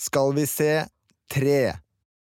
Skal vi se tre.